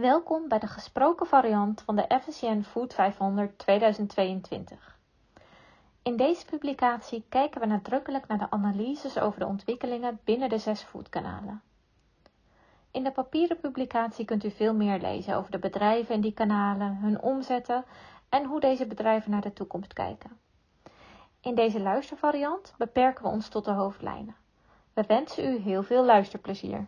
Welkom bij de gesproken variant van de FSCN Food 500 2022. In deze publicatie kijken we nadrukkelijk naar de analyses over de ontwikkelingen binnen de zes foodkanalen. In de papieren publicatie kunt u veel meer lezen over de bedrijven in die kanalen, hun omzetten en hoe deze bedrijven naar de toekomst kijken. In deze luistervariant beperken we ons tot de hoofdlijnen. We wensen u heel veel luisterplezier.